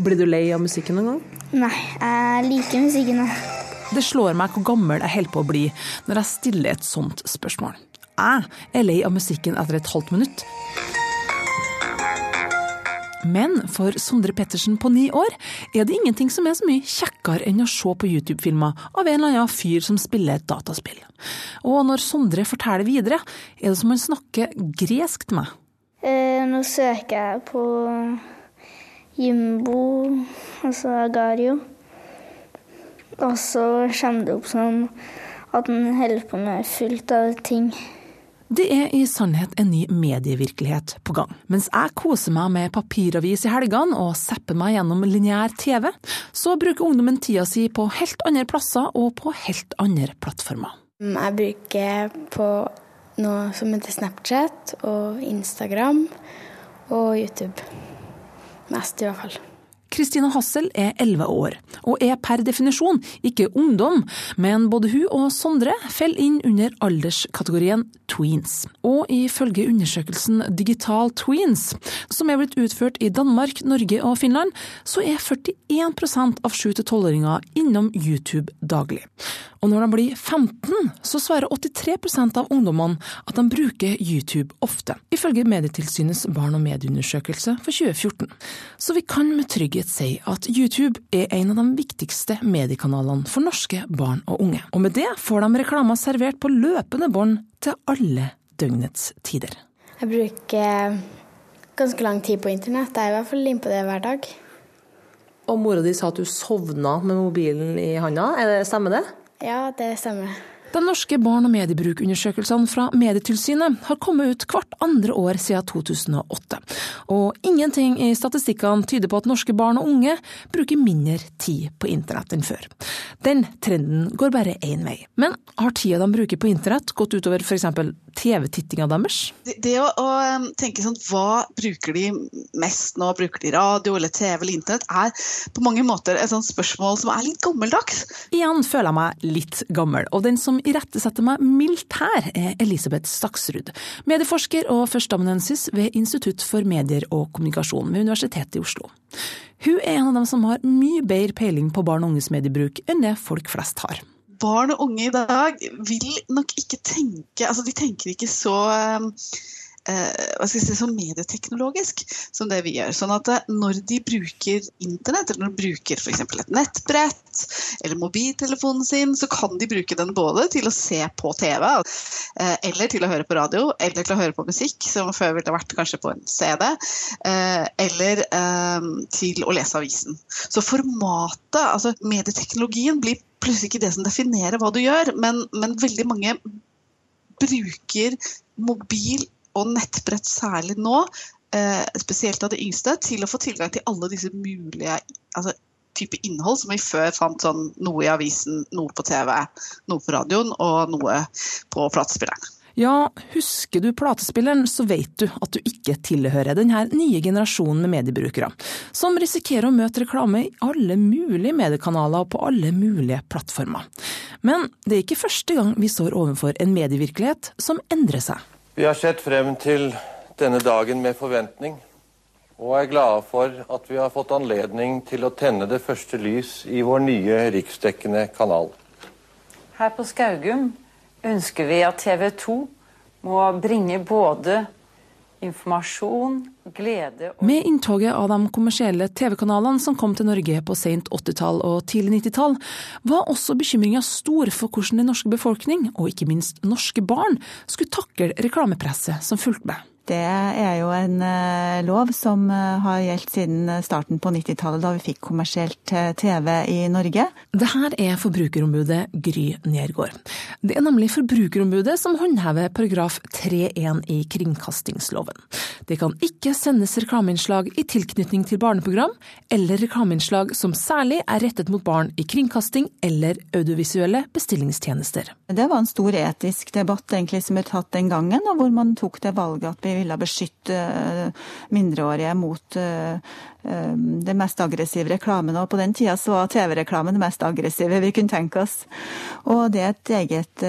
Blir du lei av musikken noen gang? Nei, jeg liker musikken. Det slår meg hvor gammel jeg holder på å bli når jeg stiller et sånt spørsmål. Jeg er lei av musikken etter et halvt minutt. Men for Sondre Pettersen på ni år er det ingenting som er så mye kjekkere enn å se på YouTube-filmer av en eller annen fyr som spiller et dataspill. Og når Sondre forteller videre, er det som han snakker gresk til meg. Eh, nå søker jeg på Jimbo, altså Agario. Og så kommer det opp sånn at han holder på med fullt av ting. Det er i sannhet en ny medievirkelighet på gang. Mens jeg koser meg med papiravis i helgene og zapper meg gjennom lineær TV, så bruker ungdommen tida si på helt andre plasser og på helt andre plattformer. Jeg bruker på noe som heter Snapchat og Instagram og YouTube. Mest, i hvert fall. Kristina Hassel er 11 år, og er per definisjon ikke ungdom, men både hun og Sondre faller inn under alderskategorien tweens. Og ifølge undersøkelsen Digital Tweens, som er blitt utført i Danmark, Norge og Finland, så er 41% av 7-12-åringer innom YouTube daglig. Og når de blir 15, så svarer 83% av ungdommene at de bruker YouTube ofte, ifølge Medietilsynets barn- og medieundersøkelse for 2014. Så vi kan med trygghet si at YouTube er en av de viktigste mediekanalene for norske barn og unge. Og med det får de reklamer servert på løpende bånd til alle døgnets tider. Jeg bruker ganske lang tid på internett. Jeg er i hvert fall inne på det hver dag. Og mora di sa at du sovna med mobilen i handa, er det, stemmer det? Ja, det stemmer. De norske barn- og mediebrukundersøkelsen fra Medietilsynet har kommet ut hvert andre år siden 2008. Og ingenting i statistikkene tyder på at norske barn og unge bruker mindre tid på internett enn før. Den trenden går bare én vei. Men har tida de bruker på internett gått utover f.eks. TV-tittinga deres? Det, det å, å, tenke sånn, hva bruker de mest nå? Bruker de radio eller TV eller internett? Er på mange måter et sånt spørsmål som er litt gammeldags. Igjen føler jeg meg litt gammel, og den som irettesetter meg mildt her, er Elisabeth Staksrud. Medieforsker og førsteamanuensis ved Institutt for medier og kommunikasjon ved Universitetet i Oslo. Hun er en av dem som har mye bedre peiling på barn og unges mediebruk enn det folk flest har barn og unge i dag vil nok ikke tenke altså De tenker ikke så hva skal jeg si, så medieteknologisk som det vi gjør. Sånn at når de bruker internett, eller når de bruker f.eks. et nettbrett eller mobiltelefonen sin, så kan de bruke den både til å se på TV, eh, eller til å høre på radio, eller til å høre på musikk, som før ville vært kanskje på en CD, eh, eller eh, til å lese avisen. Så formatet, altså medieteknologien, blir plutselig ikke det som definerer hva du gjør, men, men veldig mange bruker mobil og nettbrett særlig nå, eh, spesielt av de yngste, til å få tilgang til alle disse mulige altså, type innhold som vi før fant sånn noe i avisen, noe på TV, noe på radioen og noe på platespilleren. Ja, husker du platespilleren, så vet du at du ikke tilhører denne nye generasjonen med mediebrukere, som risikerer å møte reklame i alle mulige mediekanaler og på alle mulige plattformer. Men det er ikke første gang vi står overfor en medievirkelighet som endrer seg. Vi har sett frem til denne dagen med forventning, og er glade for at vi har fått anledning til å tenne det første lys i vår nye riksdekkende kanal. Her på Skaugum ønsker vi at TV 2 må bringe både informasjon, glede og Med inntoget av de kommersielle TV-kanalene som kom til Norge på sent 80-tall og tidlig 90-tall, var også bekymringa stor for hvordan den norske befolkning, og ikke minst norske barn, skulle takle reklamepresset som fulgte med. Det er jo en uh, lov som uh, har gjeldt siden starten på 90-tallet, da vi fikk kommersielt uh, TV i Norge. Det her er Forbrukerombudet Gry Nergård. Det er nemlig Forbrukerombudet som håndhever paragraf 3-1 i kringkastingsloven. Det kan ikke sendes reklameinnslag i tilknytning til barneprogram, eller reklameinnslag som særlig er rettet mot barn i kringkasting eller audiovisuelle bestillingstjenester. Det var en stor etisk debatt egentlig som ble tatt den gangen, og hvor man tok det valget at vi ville beskytte mindreårige mot det mest aggressive reklamen. Og på den tida så var TV-reklamen det mest aggressive vi kunne tenke oss. Og det er et eget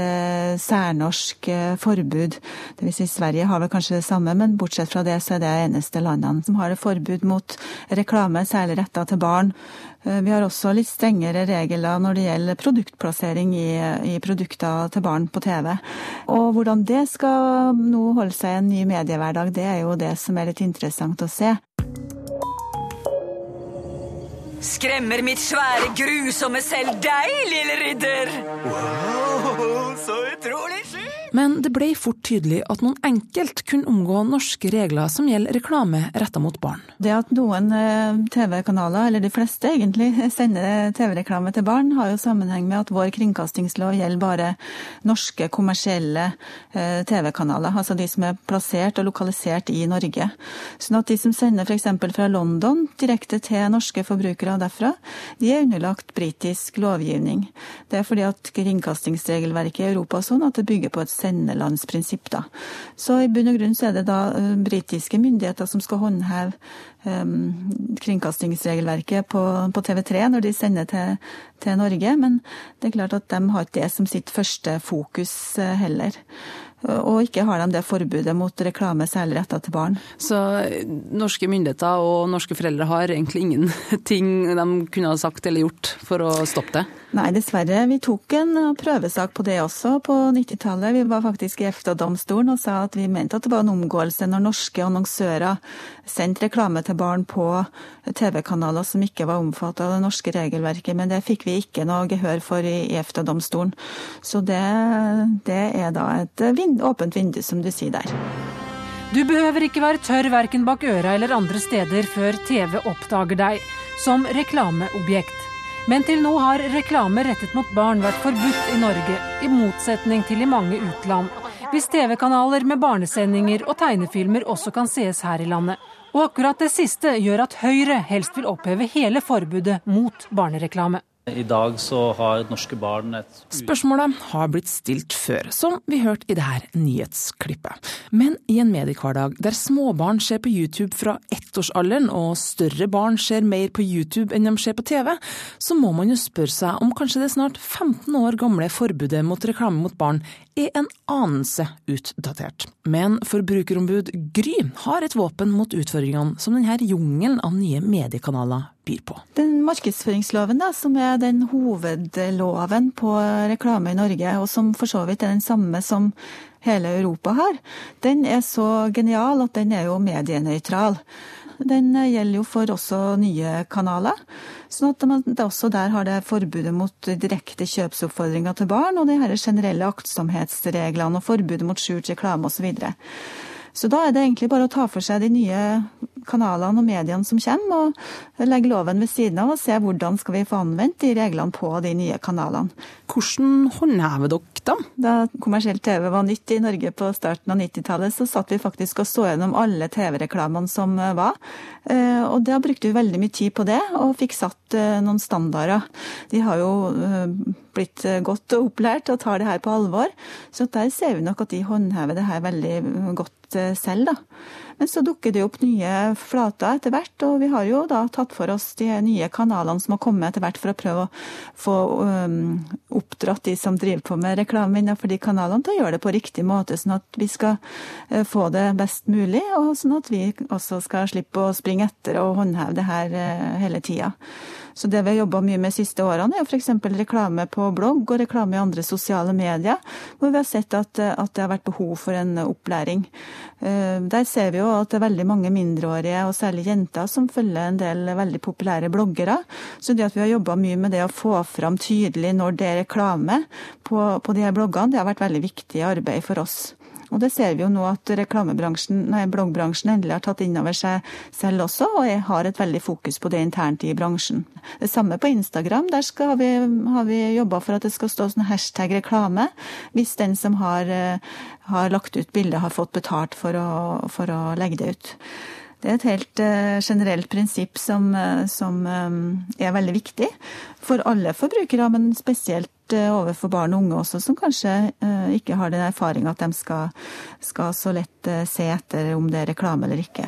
særnorsk forbud. Det vil si Sverige har vel kanskje det samme, men bortsett fra det så er det eneste landene som har et forbud mot reklame, særlig retta til barn. Eh, vi har også litt strengere regler når det gjelder produktplassering i, i, produkter til barn på TV. Og hvordan det skal nå holde seg i en ny mediehverdag, det er jo det som er litt interessant å se. Skremmer mitt svære, grusomme selv deg, lille ridder? Wow, så utrolig sjukt! Men det ble fort tydelig at noen enkelt kunne omgå norske regler som gjelder reklame retta mot barn. Det at noen eh, TV-kanaler, eller de fleste egentlig, sender TV-reklame til barn, har jo sammenheng med at vår kringkastingslov gjelder bare norske kommersielle eh, TV-kanaler. Altså de som er plassert og lokalisert i Norge. Sånn at de som sender f.eks. fra London direkte til norske forbrukere derfra, de er underlagt britisk lovgivning. Det er fordi at kringkastingsregelverket i Europa er sånn at det bygger på et sendelandsprinsipp. Da. Så i bunn og grunn så er det da uh, britiske myndigheter som skal håndheve um, kringkastingsregelverket på, på, TV3 når de sender til, til, Norge. Men det er klart at de har ikke det som sitt første fokus uh, heller. Og ikke har de det forbudet mot reklame særlig retta til barn. Så norske myndigheter og norske foreldre har egentlig ingenting de kunne ha sagt eller gjort for å stoppe det? Nei, dessverre. Vi tok en prøvesak på det også på 90-tallet. Vi var faktisk i EFTA-domstolen og sa at vi mente at det var en omgåelse når norske annonsører sendte reklame til barn på TV-kanaler som ikke var omfattet av det norske regelverket. Men det fikk vi ikke noe gehør for i EFTA-domstolen. Så det, det er da et vind, åpent vindu, som du sier der. Du behøver ikke være tørr verken bak øra eller andre steder før TV oppdager deg som reklameobjekt. Men til nå har reklame rettet mot barn vært forbudt i Norge, i motsetning til i mange utland. Hvis TV-kanaler med barnesendinger og tegnefilmer også kan sees her i landet. Og akkurat det siste gjør at Høyre helst vil oppheve hele forbudet mot barnereklame. I dag så har norske barn et Spørsmålet har blitt stilt før, som vi hørte i dette nyhetsklippet. Men i en mediehverdag der småbarn ser på YouTube fra ettårsalderen, og større barn ser mer på YouTube enn de ser på TV, så må man jo spørre seg om kanskje det snart 15 år gamle forbudet mot reklame mot barn er en anelse utdatert. Men forbrukerombud Gry har et våpen mot utfordringene som denne jungelen av nye mediekanaler byr på. Den markedsføringsloven, da, som er den hovedloven på reklame i Norge, og som for så vidt er den samme som hele Europa har, den er så genial at den er jo medienøytral. Den gjelder jo for også nye kanaler. sånn at man også der har det forbudet mot direkte kjøpsoppfordringer til barn, og de her generelle aktsomhetsreglene og forbudet mot skjult reklame osv. Så, da er det egentlig bare å ta for seg de nye kanalene og mediene som kommer, og legge loven ved siden av og se hvordan skal vi få anvendt de reglene på de nye kanalene. Hvordan håndhever dere da? Da kommersiell TV var nytt i Norge på starten av 90-tallet, så satt vi faktisk og så gjennom alle TV-reklamene som eh, var. Eh, og da brukte vi veldig mye tid på det, og fikk satt eh, noen standarder. De har jo blitt godt opplært og tar det her på alvor, så der ser vi nok at de håndhever det her veldig godt selv, da. Men så dukker det opp nye flater etter hvert, og vi har jo da tatt for oss de nye kanalene som har kommet etter hvert for å prøve å få oppdratt de som driver på med reklame innenfor de kanalene til å gjøre det på riktig måte, sånn at vi skal uh, få det best mulig, og sånn at vi også skal slippe å springe etter og håndheve det her uh, hele tida. Så det vi har jobba mye med de siste årene, er f.eks. reklame på blogg og reklame i andre sosiale medier, hvor vi har sett at, at det har vært behov for en opplæring. Eh, der ser vi jo at det er veldig mange mindreårige, og særlig jenter, som følger en del veldig populære bloggere. Så det at vi har jobba mye med det å få fram tydelig når det er reklame på, på de her bloggene, det har vært veldig viktig arbeid for oss. Og det ser vi jo nå at reklamebransjen, nei, bloggbransjen endelig har tatt inn over seg selv også, og jeg har et veldig fokus på det internt i bransjen. Det samme på Instagram. Der skal vi, har vi jobba for at det skal stå sånn hashtag reklame hvis den som har, eh, har lagt ut bildet, har fått betalt for å, for å legge det ut. Det er et helt uh, generelt prinsipp som, uh, som um, er veldig viktig for alle forbrukere, men spesielt uh, overfor barn og unge også, som kanskje ikke har den erfaringa at de skal, skal så lett se etter om det er reklame eller ikke.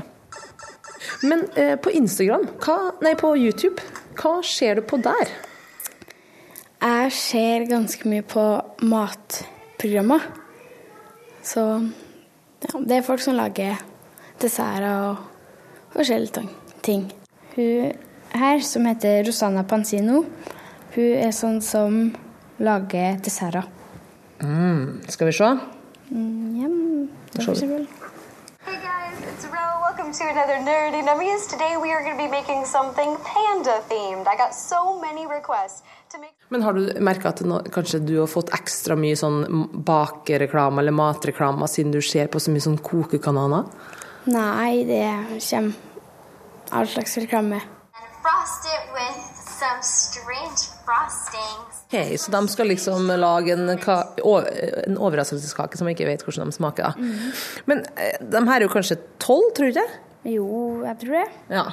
Men på Instagram, hva, nei på YouTube, hva ser du på der? Jeg ser ganske mye på matprogrammer. Så ja, det er folk som lager desserter og forskjellige ting. Hun her, som heter Rosanna Pansino, hun er sånn som lager desserter. Mm. Skal vi se? Mm, ja, det får vi vel. Hey guys, it's Ro. Welcome to another Nerdy Nummies. Today we are going to be making something panda themed. I got so many requests to make Men har du merka at nå, kanskje du har fått ekstra mye sånn bakereklame eller matreklame siden du ser på så mye sånn kokekanaler? Nei, det kommer all slags reklame. Okay, så de skal liksom lage en, en overraskelseskake som jeg ikke vet hvordan de smaker. Mm. Men eh, de her er jo kanskje tolv, tror du ikke? Jo, jeg tror det. Ja.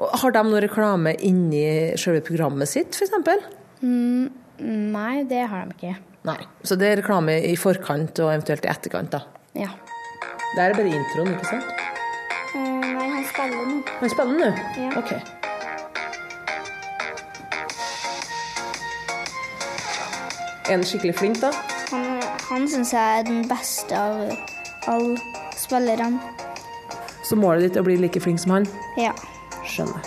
Og har de noe reklame inni selve programmet sitt, f.eks.? Mm, nei, det har de ikke. Nei, Så det er reklame i forkant og eventuelt i etterkant, da? Ja. Det er bare introen, ikke sant? Nei, han spiller nå. Han spiller nå? Ja. Ok. Er han skikkelig flink, da? Han, han syns jeg er den beste av alle spillerne. Så målet ditt er å bli like flink som han? Ja. Skjønner.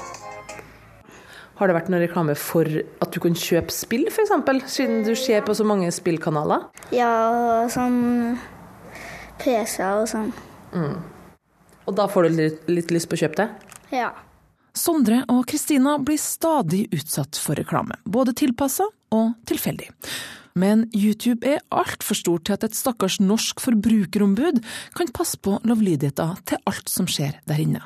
Har det vært noen reklame for at du kan kjøpe spill, f.eks., siden du ser på så mange spillkanaler? Ja, sånn PC-er og sånn. Mm. Og da får du litt, litt lyst på å kjøpe det? Ja. Sondre og Kristina blir stadig utsatt for reklame, både tilpassa og tilfeldig. Men YouTube er altfor stort til at et stakkars norsk forbrukerombud kan passe på lovlydigheter til alt som skjer der inne.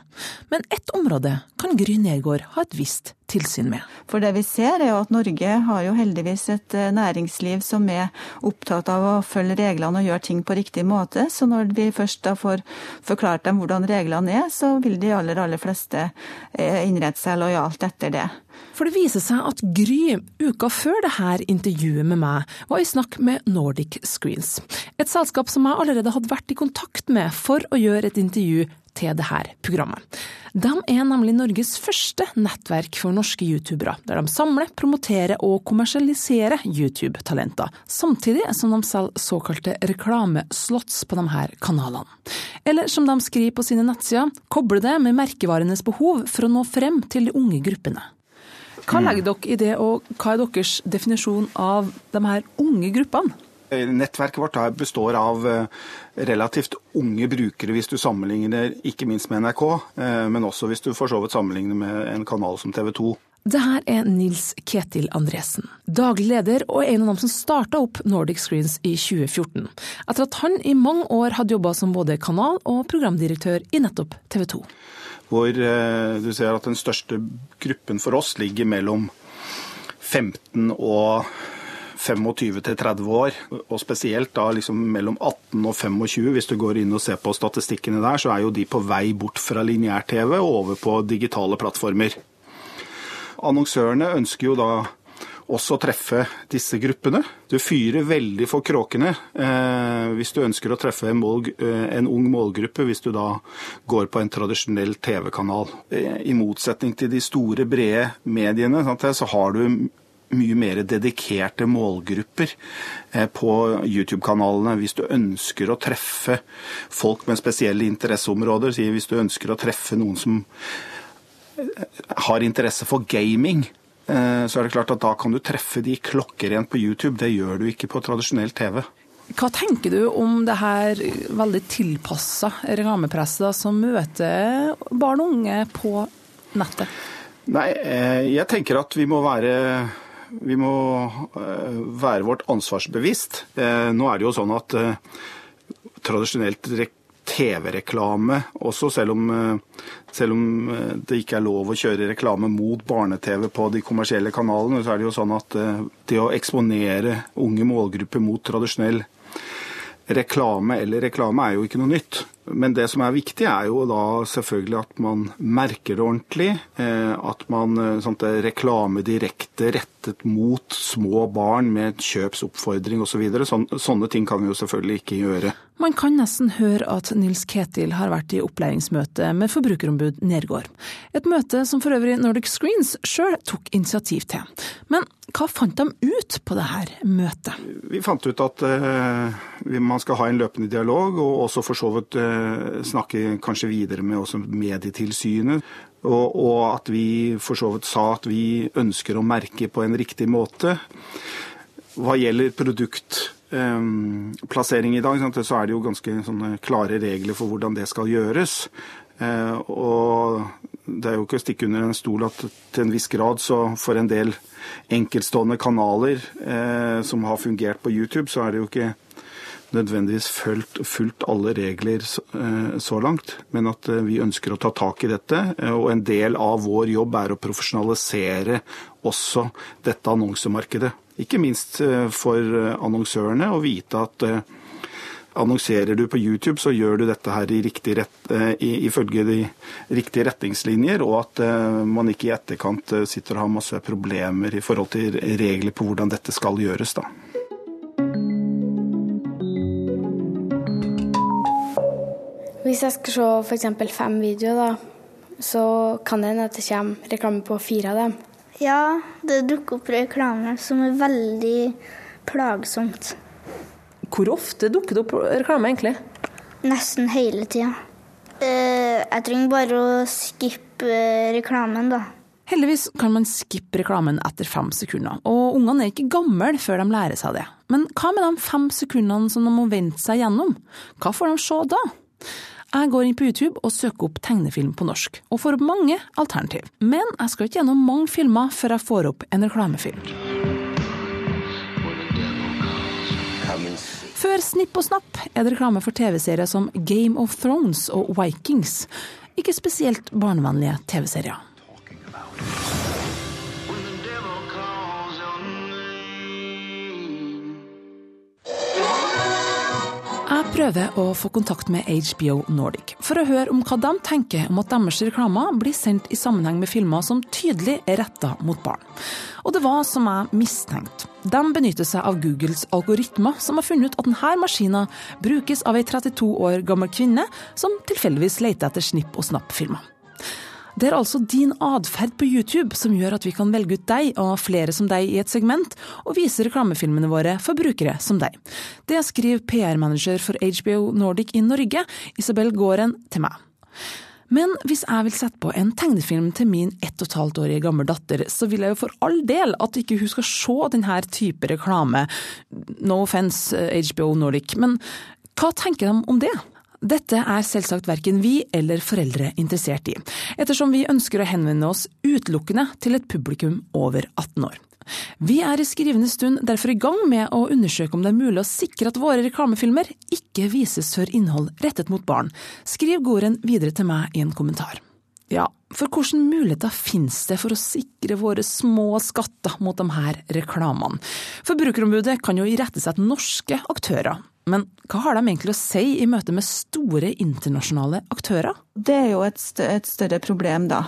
Men ett område kan Gry Nergård ha et visst tilsyn med. For det vi ser er jo at Norge har jo heldigvis et eh, næringsliv som er opptatt av å følge reglene og gjøre ting på riktig måte. Så når vi først da får forklart dem hvordan reglene er, så vil de aller, aller fleste eh, innrette seg lojalt etter det. For det viser seg at Gry, uka før dette intervjuet med meg, var i snakk med Nordic Screens. Et selskap som jeg allerede hadde vært i kontakt med for å gjøre et intervju til dette programmet. De er nemlig Norges første nettverk for norske youtubere, der de samler, promoterer og kommersialiserer YouTube-talenter, samtidig som de selger såkalte reklameslots på her kanalene. Eller som de skriver på sine nettsider, koble det med merkevarenes behov for å nå frem til de unge gruppene. Hva legger dere i det, og hva er deres definisjon av de her unge gruppene? Nettverket vårt består av relativt unge brukere, hvis du sammenligner ikke minst med NRK, men også hvis du for så vidt sammenligner med en kanal som TV 2. Det her er Nils Ketil Andresen, daglig leder og en av dem som starta opp Nordic Screens i 2014, etter at han i mange år hadde jobba som både kanal- og programdirektør i nettopp TV 2 hvor du ser at den største gruppen for oss ligger mellom 15 og 25 til 30 år, og spesielt da liksom mellom 18 og 25. Hvis du går inn og ser på statistikkene der, så er jo de på vei bort fra lineær-TV og over på digitale plattformer. Annonsørene ønsker jo da også treffe disse gruppene. Du fyrer veldig for kråkene eh, hvis du ønsker å treffe en, mål, eh, en, ung målgruppe, hvis du da går på en tradisjonell TV-kanal. Eh, I motsetning til de store, brede mediene, sant, så har du mye mer dedikerte målgrupper eh, på YouTube-kanalene. Hvis du ønsker å treffe folk med spesielle interesseområder, hvis du ønsker å treffe noen som eh, har interesse for gaming, så er det klart at da kan du treffe de klokkerent på YouTube. Det gjør du ikke på tradisjonell TV. Hva tenker du om det her veldig tilpassa reklamepresset som møter barn og unge på nettet? Nei, eh, jeg tenker at vi må være vi må eh, være vårt ansvarsbevisst. Nå er det jo sånn at tradisjonelt TV-reklame også, selv om, eh, selv om, eh, det ikke er lov å kjøre reklame mot barne-TV på de kommersielle kanalene, så er det jo sånn at eh, det å eksponere unge målgrupper mot tradisjonell reklame eller reklame er jo ikke noe nytt. Men det som er viktig, er jo da selvfølgelig at man merker det ordentlig. eh, At man eh, sånn at reklame direkte rettet mot små barn med kjøpsoppfordring osv. Så sånn, sånne ting kan vi jo selvfølgelig ikke gjøre. Man kan nesten høre at Nils Ketil har vært i opplæringsmøte med forbrukerombud Nergård. Et møte som for øvrig Nordic Screens sjøl tok initiativ til. Men hva fant de ut på dette møtet? Vi fant ut at uh, man skal ha en løpende dialog, og også for så vidt eh, snakke kanskje videre med også Medietilsynet. Og, og at vi for så vidt sa at vi ønsker å merke på en riktig måte. Hva gjelder produktplassering i dag, så er det jo ganske klare regler for hvordan det skal gjøres. Eh, og det er jo ikke å stikke under en stol at til en viss grad så for en del enkeltstående kanaler eh, som har fungert på YouTube, så er det jo ikke nødvendigvis fulgt, fulgt alle regler så, eh, langt. Men at eh, vi ønsker å ta tak i dette. eh, Og en del av vår jobb er å profesjonalisere også dette annonsemarkedet. Ikke minst for annonsørene å vite at Annonserer du på YouTube, så gjør du dette her i riktig rett, ifølge de riktige retningslinjer, og at man ikke i etterkant sitter og har masse problemer i forhold til regler på hvordan dette skal gjøres. da. Hvis jeg skal se f.eks. fem videoer, da, så kan det hende at det kommer reklame på fire av dem. Ja, det dukker opp reklame som er veldig plagsomt. Hvor ofte dukker det opp reklame, egentlig? Nesten hele tida. Eh, jeg trenger bare å skippe reklamen, da. Heldigvis kan man skippe reklamen etter fem sekunder, og ungene er ikke gamle før de lærer seg det. Men hva med de fem sekundene som de må vente seg gjennom? Hva får de se da? Jeg går inn på YouTube og søker opp tegnefilm på norsk, og får opp mange alternativ. Men jeg skal ikke gjennom mange filmer før jeg får opp en reklamefilm. Før Snipp og snapp er det reklame for TV-serier som Game of Thrones og Vikings. Ikke spesielt barnevennlige TV-serier. Prøver å få kontakt med HBO Nordic for å høre om hva de tenker om at deres reklamer blir sendt i sammenheng med filmer som tydelig er retta mot barn. Og det var som jeg mistenkte. De benytter seg av Googles algoritmer, som har funnet ut at denne maskinen brukes av ei 32 år gammel kvinne som tilfeldigvis leter etter snipp og snapp-filmer. Det er altså din atferd på YouTube som gjør at vi kan velge ut deg og flere som deg i et segment, og vise reklamefilmene våre for brukere som deg. Det skriver PR-manager for HBO Nordic i Norge, Isabel Gården, til meg. Men hvis jeg vil sette på en tegnefilm til min ett og et halvt årige gamle datter, så vil jeg jo for all del at ikke hun skal se denne type reklame. No offense, HBO Nordic, men hva tenker de om det? Dette er selvsagt verken vi eller foreldre interessert i, ettersom vi ønsker å henvende oss utelukkende til et publikum over 18 år. Vi er i skrivende stund derfor i gang med å undersøke om det er mulig å sikre at våre reklamefilmer ikke vises før innhold rettet mot barn, Skriv Goren videre til meg i en kommentar. Ja, for hvilke muligheter finnes det for å sikre våre små skatter mot de her reklamene? Forbrukerombudet kan jo irettesette norske aktører, men hva har de egentlig å si i møte med store internasjonale aktører? Det er jo et, stø et større problem, da.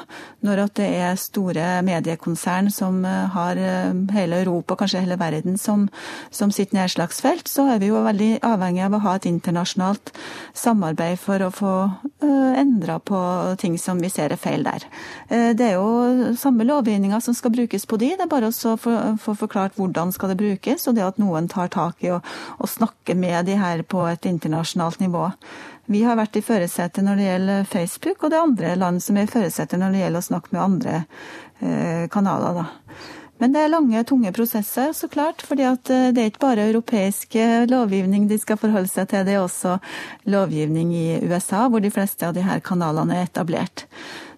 Når at det er store mediekonsern som eh, har eh, hele Europa, kanskje hele verden, som, som sitt nedslagsfelt, så er vi jo veldig avhengig av å ha et internasjonalt samarbeid for å få uh, endra på ting som vi ser er feil der. Det er jo samme lovgivninga som skal brukes på de, det er bare å få for, forklart hvordan skal det brukes, og det at noen tar tak i å snakke med de her på et internasjonalt nivå. Vi har vært i førersetet når det gjelder Facebook, og det er andre land som er i førersetet når det gjelder å snakke med andre eh, kanaler. Da. Men det er lange, tunge prosesser, så klart. fordi det er ikke bare europeisk lovgivning de skal forholde seg til, det er også lovgivning i USA, hvor de fleste av her kanalene er etablert.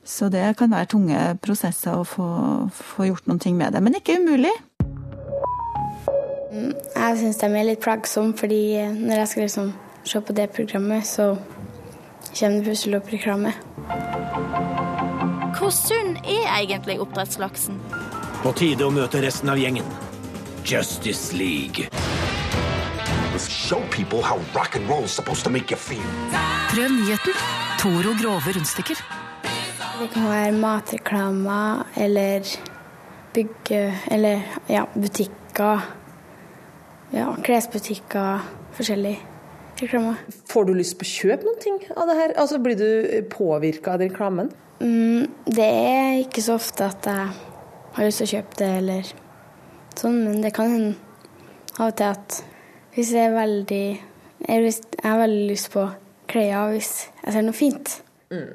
Så det kan være tunge prosesser å få, få gjort ting med det. Men ikke umulig. Jeg syns de er litt plagsomme, fordi når jeg skal liksom se på det programmet, så kommer det plutselig opp reklame. Hvor sunn er egentlig oppdrettslaksen? På tide å møte resten av gjengen. Justice League. show people how rock and roll is supposed to make you feel. Prøv nyheten. Toro grove rundstykker. Det kan være matreklamer eller bygge... Eller ja, butikker. Ja, klesbutikker. Forskjellig reklame. Får du lyst på å kjøpe noen ting av det her? Altså, Blir du påvirka av reklamen? Mm, det er ikke så ofte at jeg har lyst til å kjøpe det eller sånn, men det kan hende av og til at hvis jeg er veldig Jeg har veldig lyst på klær hvis jeg ser noe fint. Mm.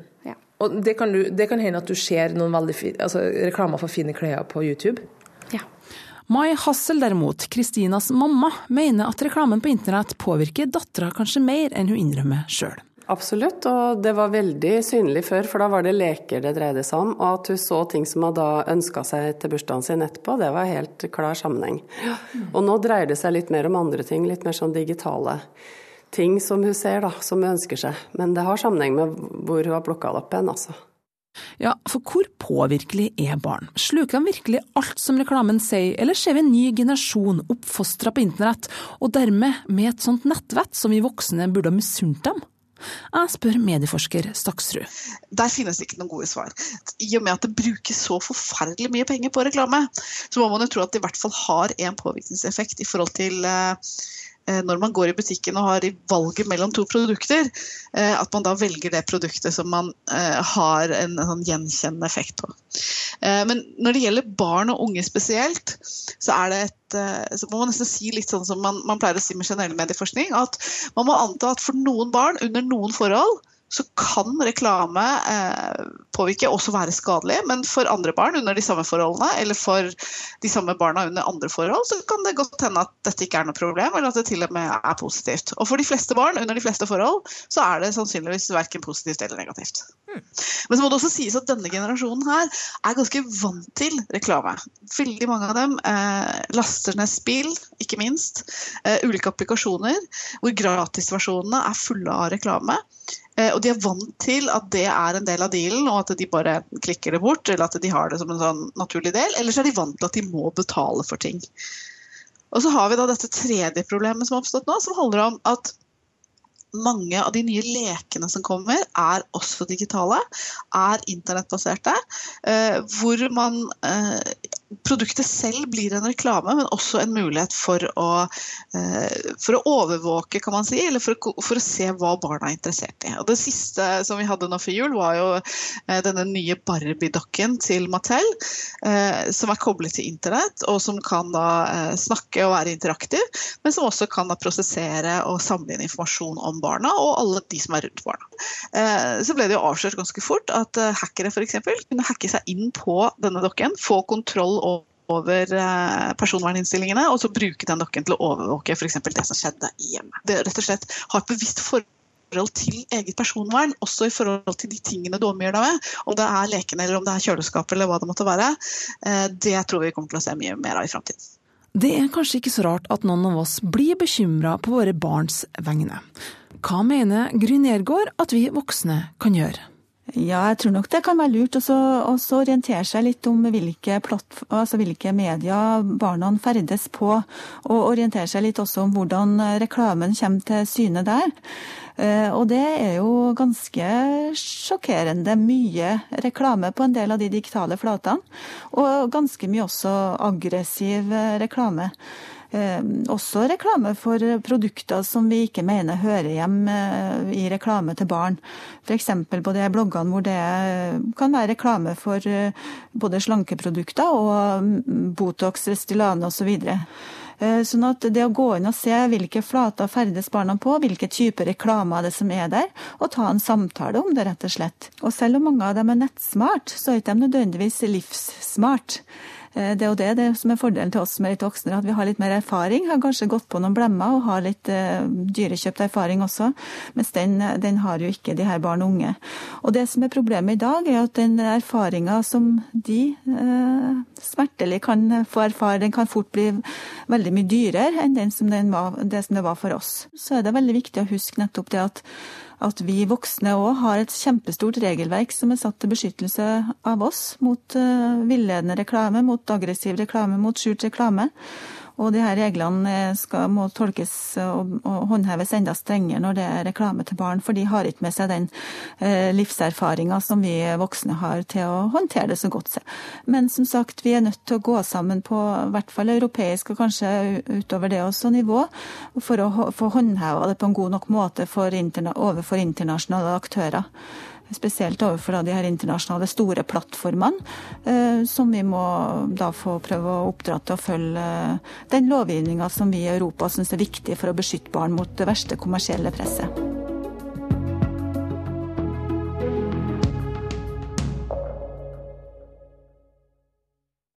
Og det kan, du, det kan hende at du ser noen veldig fin, altså, reklamer for fine klær på YouTube? Mai Hassel derimot, Kristinas mamma, mener at reklamen på internett påvirker dattera kanskje mer enn hun innrømmer sjøl. Absolutt, og det var veldig synlig før, for da var det leker det dreide seg om. Og at hun så ting som hun da ønska seg til bursdagen sin etterpå, det var helt klar sammenheng. Og nå dreier det seg litt mer om andre ting, litt mer sånn digitale ting som hun ser, da, som hun ønsker seg. Men det har sammenheng med hvor hun har plukka det opp hen, altså. Ja, for hvor påvirkelig er barn? Sluker de virkelig alt som reklamen sier, eller ser vi en ny generasjon oppfostra på internett, og dermed med et sånt nettvett som vi voksne burde ha misunt dem? Jeg spør medieforsker Staksrud. Der finnes det ikke noen gode svar. I og med at det brukes så forferdelig mye penger på reklame, så må man jo tro at det i hvert fall har en påvirkningseffekt i forhold til eh, når man går i butikken og har i valget mellom to produkter, eh, at man da velger det produktet som man eh, har en, sånn gjenkjennende effekt på. Men når det gjelder barn og unge spesielt, så et så må man nesten si litt sånn som man, man pleier å si med generell medieforskning, at man må anta at for noen barn under noen forhold så kan reklame eh, påvirke, også være skadelig. Men for andre barn under de samme forholdene, eller for de samme barna under andre forhold, så kan det godt hende at dette ikke er noe problem, eller at det til og med er positivt. Og for de fleste barn under de fleste forhold, så er det sannsynligvis verken positivt eller negativt. Men så må det også sies at denne generasjonen her er ganske vant til reklame. Veldig mange av dem eh, laster ned spill, ikke minst. Eh, ulike applikasjoner hvor gratisversjonene er fulle av reklame. Eh, og de er vant til at det er en del av dealen, og at de bare klikker det bort, eller at de har det som en sånn naturlig del. Eller så er de vant til at de må betale for ting. Og så har vi da dette tredje problemet som har oppstått nå, som handler om at mange av de nye lekene som kommer, er også digitale, er internettbaserte. Eh, hvor man eh, Produktet selv blir en reklame, men også en mulighet for å, eh, for å overvåke, kan man si, eller for å, for å, se hva barna er interessert i. Og Det siste som vi hadde nå før jul, var jo denne nye Barbie-dokken til Mattel, som er koblet til internett, og som kan da snakke og være interaktiv, men som også kan da prosessere og samle inn informasjon om barna og alle de som er rundt barna. Eh, så ble det jo avslørt ganske fort at eh, hackere f.eks. kunne hacke seg inn på denne dokken, få kontroll over eh, personverninnstillingene, og så bruke den dokken til å overvåke f.eks. det som skjedde i hjemmet. Det rett og slett har et bevisst forhold til eget personvern, også i forhold til de tingene du omgjør deg med. Om det er lekene eller om det er kjøleskap eller hva det måtte være. Det tror vi kommer til å se mye mer av i framtiden. Det er kanskje ikke så rart at noen av oss blir bekymra på våre barns vegne. Hva mener Gry Nergård at vi voksne kan gjøre? Ja, jeg tror nok det kan være lurt å orientere seg litt om hvilke, altså hvilke medier barna ferdes på, og orientere seg litt også om hvordan reklamen kommer til syne der. Eh, og det er jo ganske sjokkerende mye reklame på en del av de digitale flatene, og ganske mye også aggressiv reklame. Eh, også reklame for produkter som vi ikke mener hører hjem eh, i reklame til barn. F.eks. på de bloggene hvor det kan være reklame for eh, både slankeprodukter og mm, Botox, Restylane osv. Sånn at det å gå inn og se hvilke flater ferdes barna på, hvilke typer reklame det som er der, og ta en samtale om det, rett og slett. Og selv om mange av dem er nettsmart, så er de ikke nødvendigvis livssmart. Eh, det er jo det, det som er fordelen til oss som er litt voksne, at vi har litt mer erfaring. Har kanskje gått på noen blemmer og har litt uh, dyrekjøpt erfaring også. Mens den, den, har jo ikke de her barn og unge. Og det som er problemet i dag, er at den erfaringa som de eh, smertelig kan få erfare, den kan fort bli veldig mye dyrere enn den som den var, det som det var for oss. Så er det veldig viktig å huske nettopp det at at vi voksne òg har et kjempestort regelverk som er satt til beskyttelse av oss mot uh, villedende reklame, mot aggressiv reklame, mot skjult reklame. Og de her reglene skal, må tolkes og, og, håndheves enda strengere når det er reklame til barn, for de har ikke med seg den eh, livserfaringa som vi voksne har til å håndtere det så godt. Men som sagt, vi er nødt til å gå sammen på i hvert fall europeisk og kanskje utover det også nivå, for å få håndheva det på en god nok måte for interna overfor internasjonale aktører spesielt overfor de her internasjonale store plattformene, eh, som vi må da få prøve å oppdra til å følge den lovgivninga som vi i Europa syns er viktig for å beskytte barn mot det verste kommersielle presset.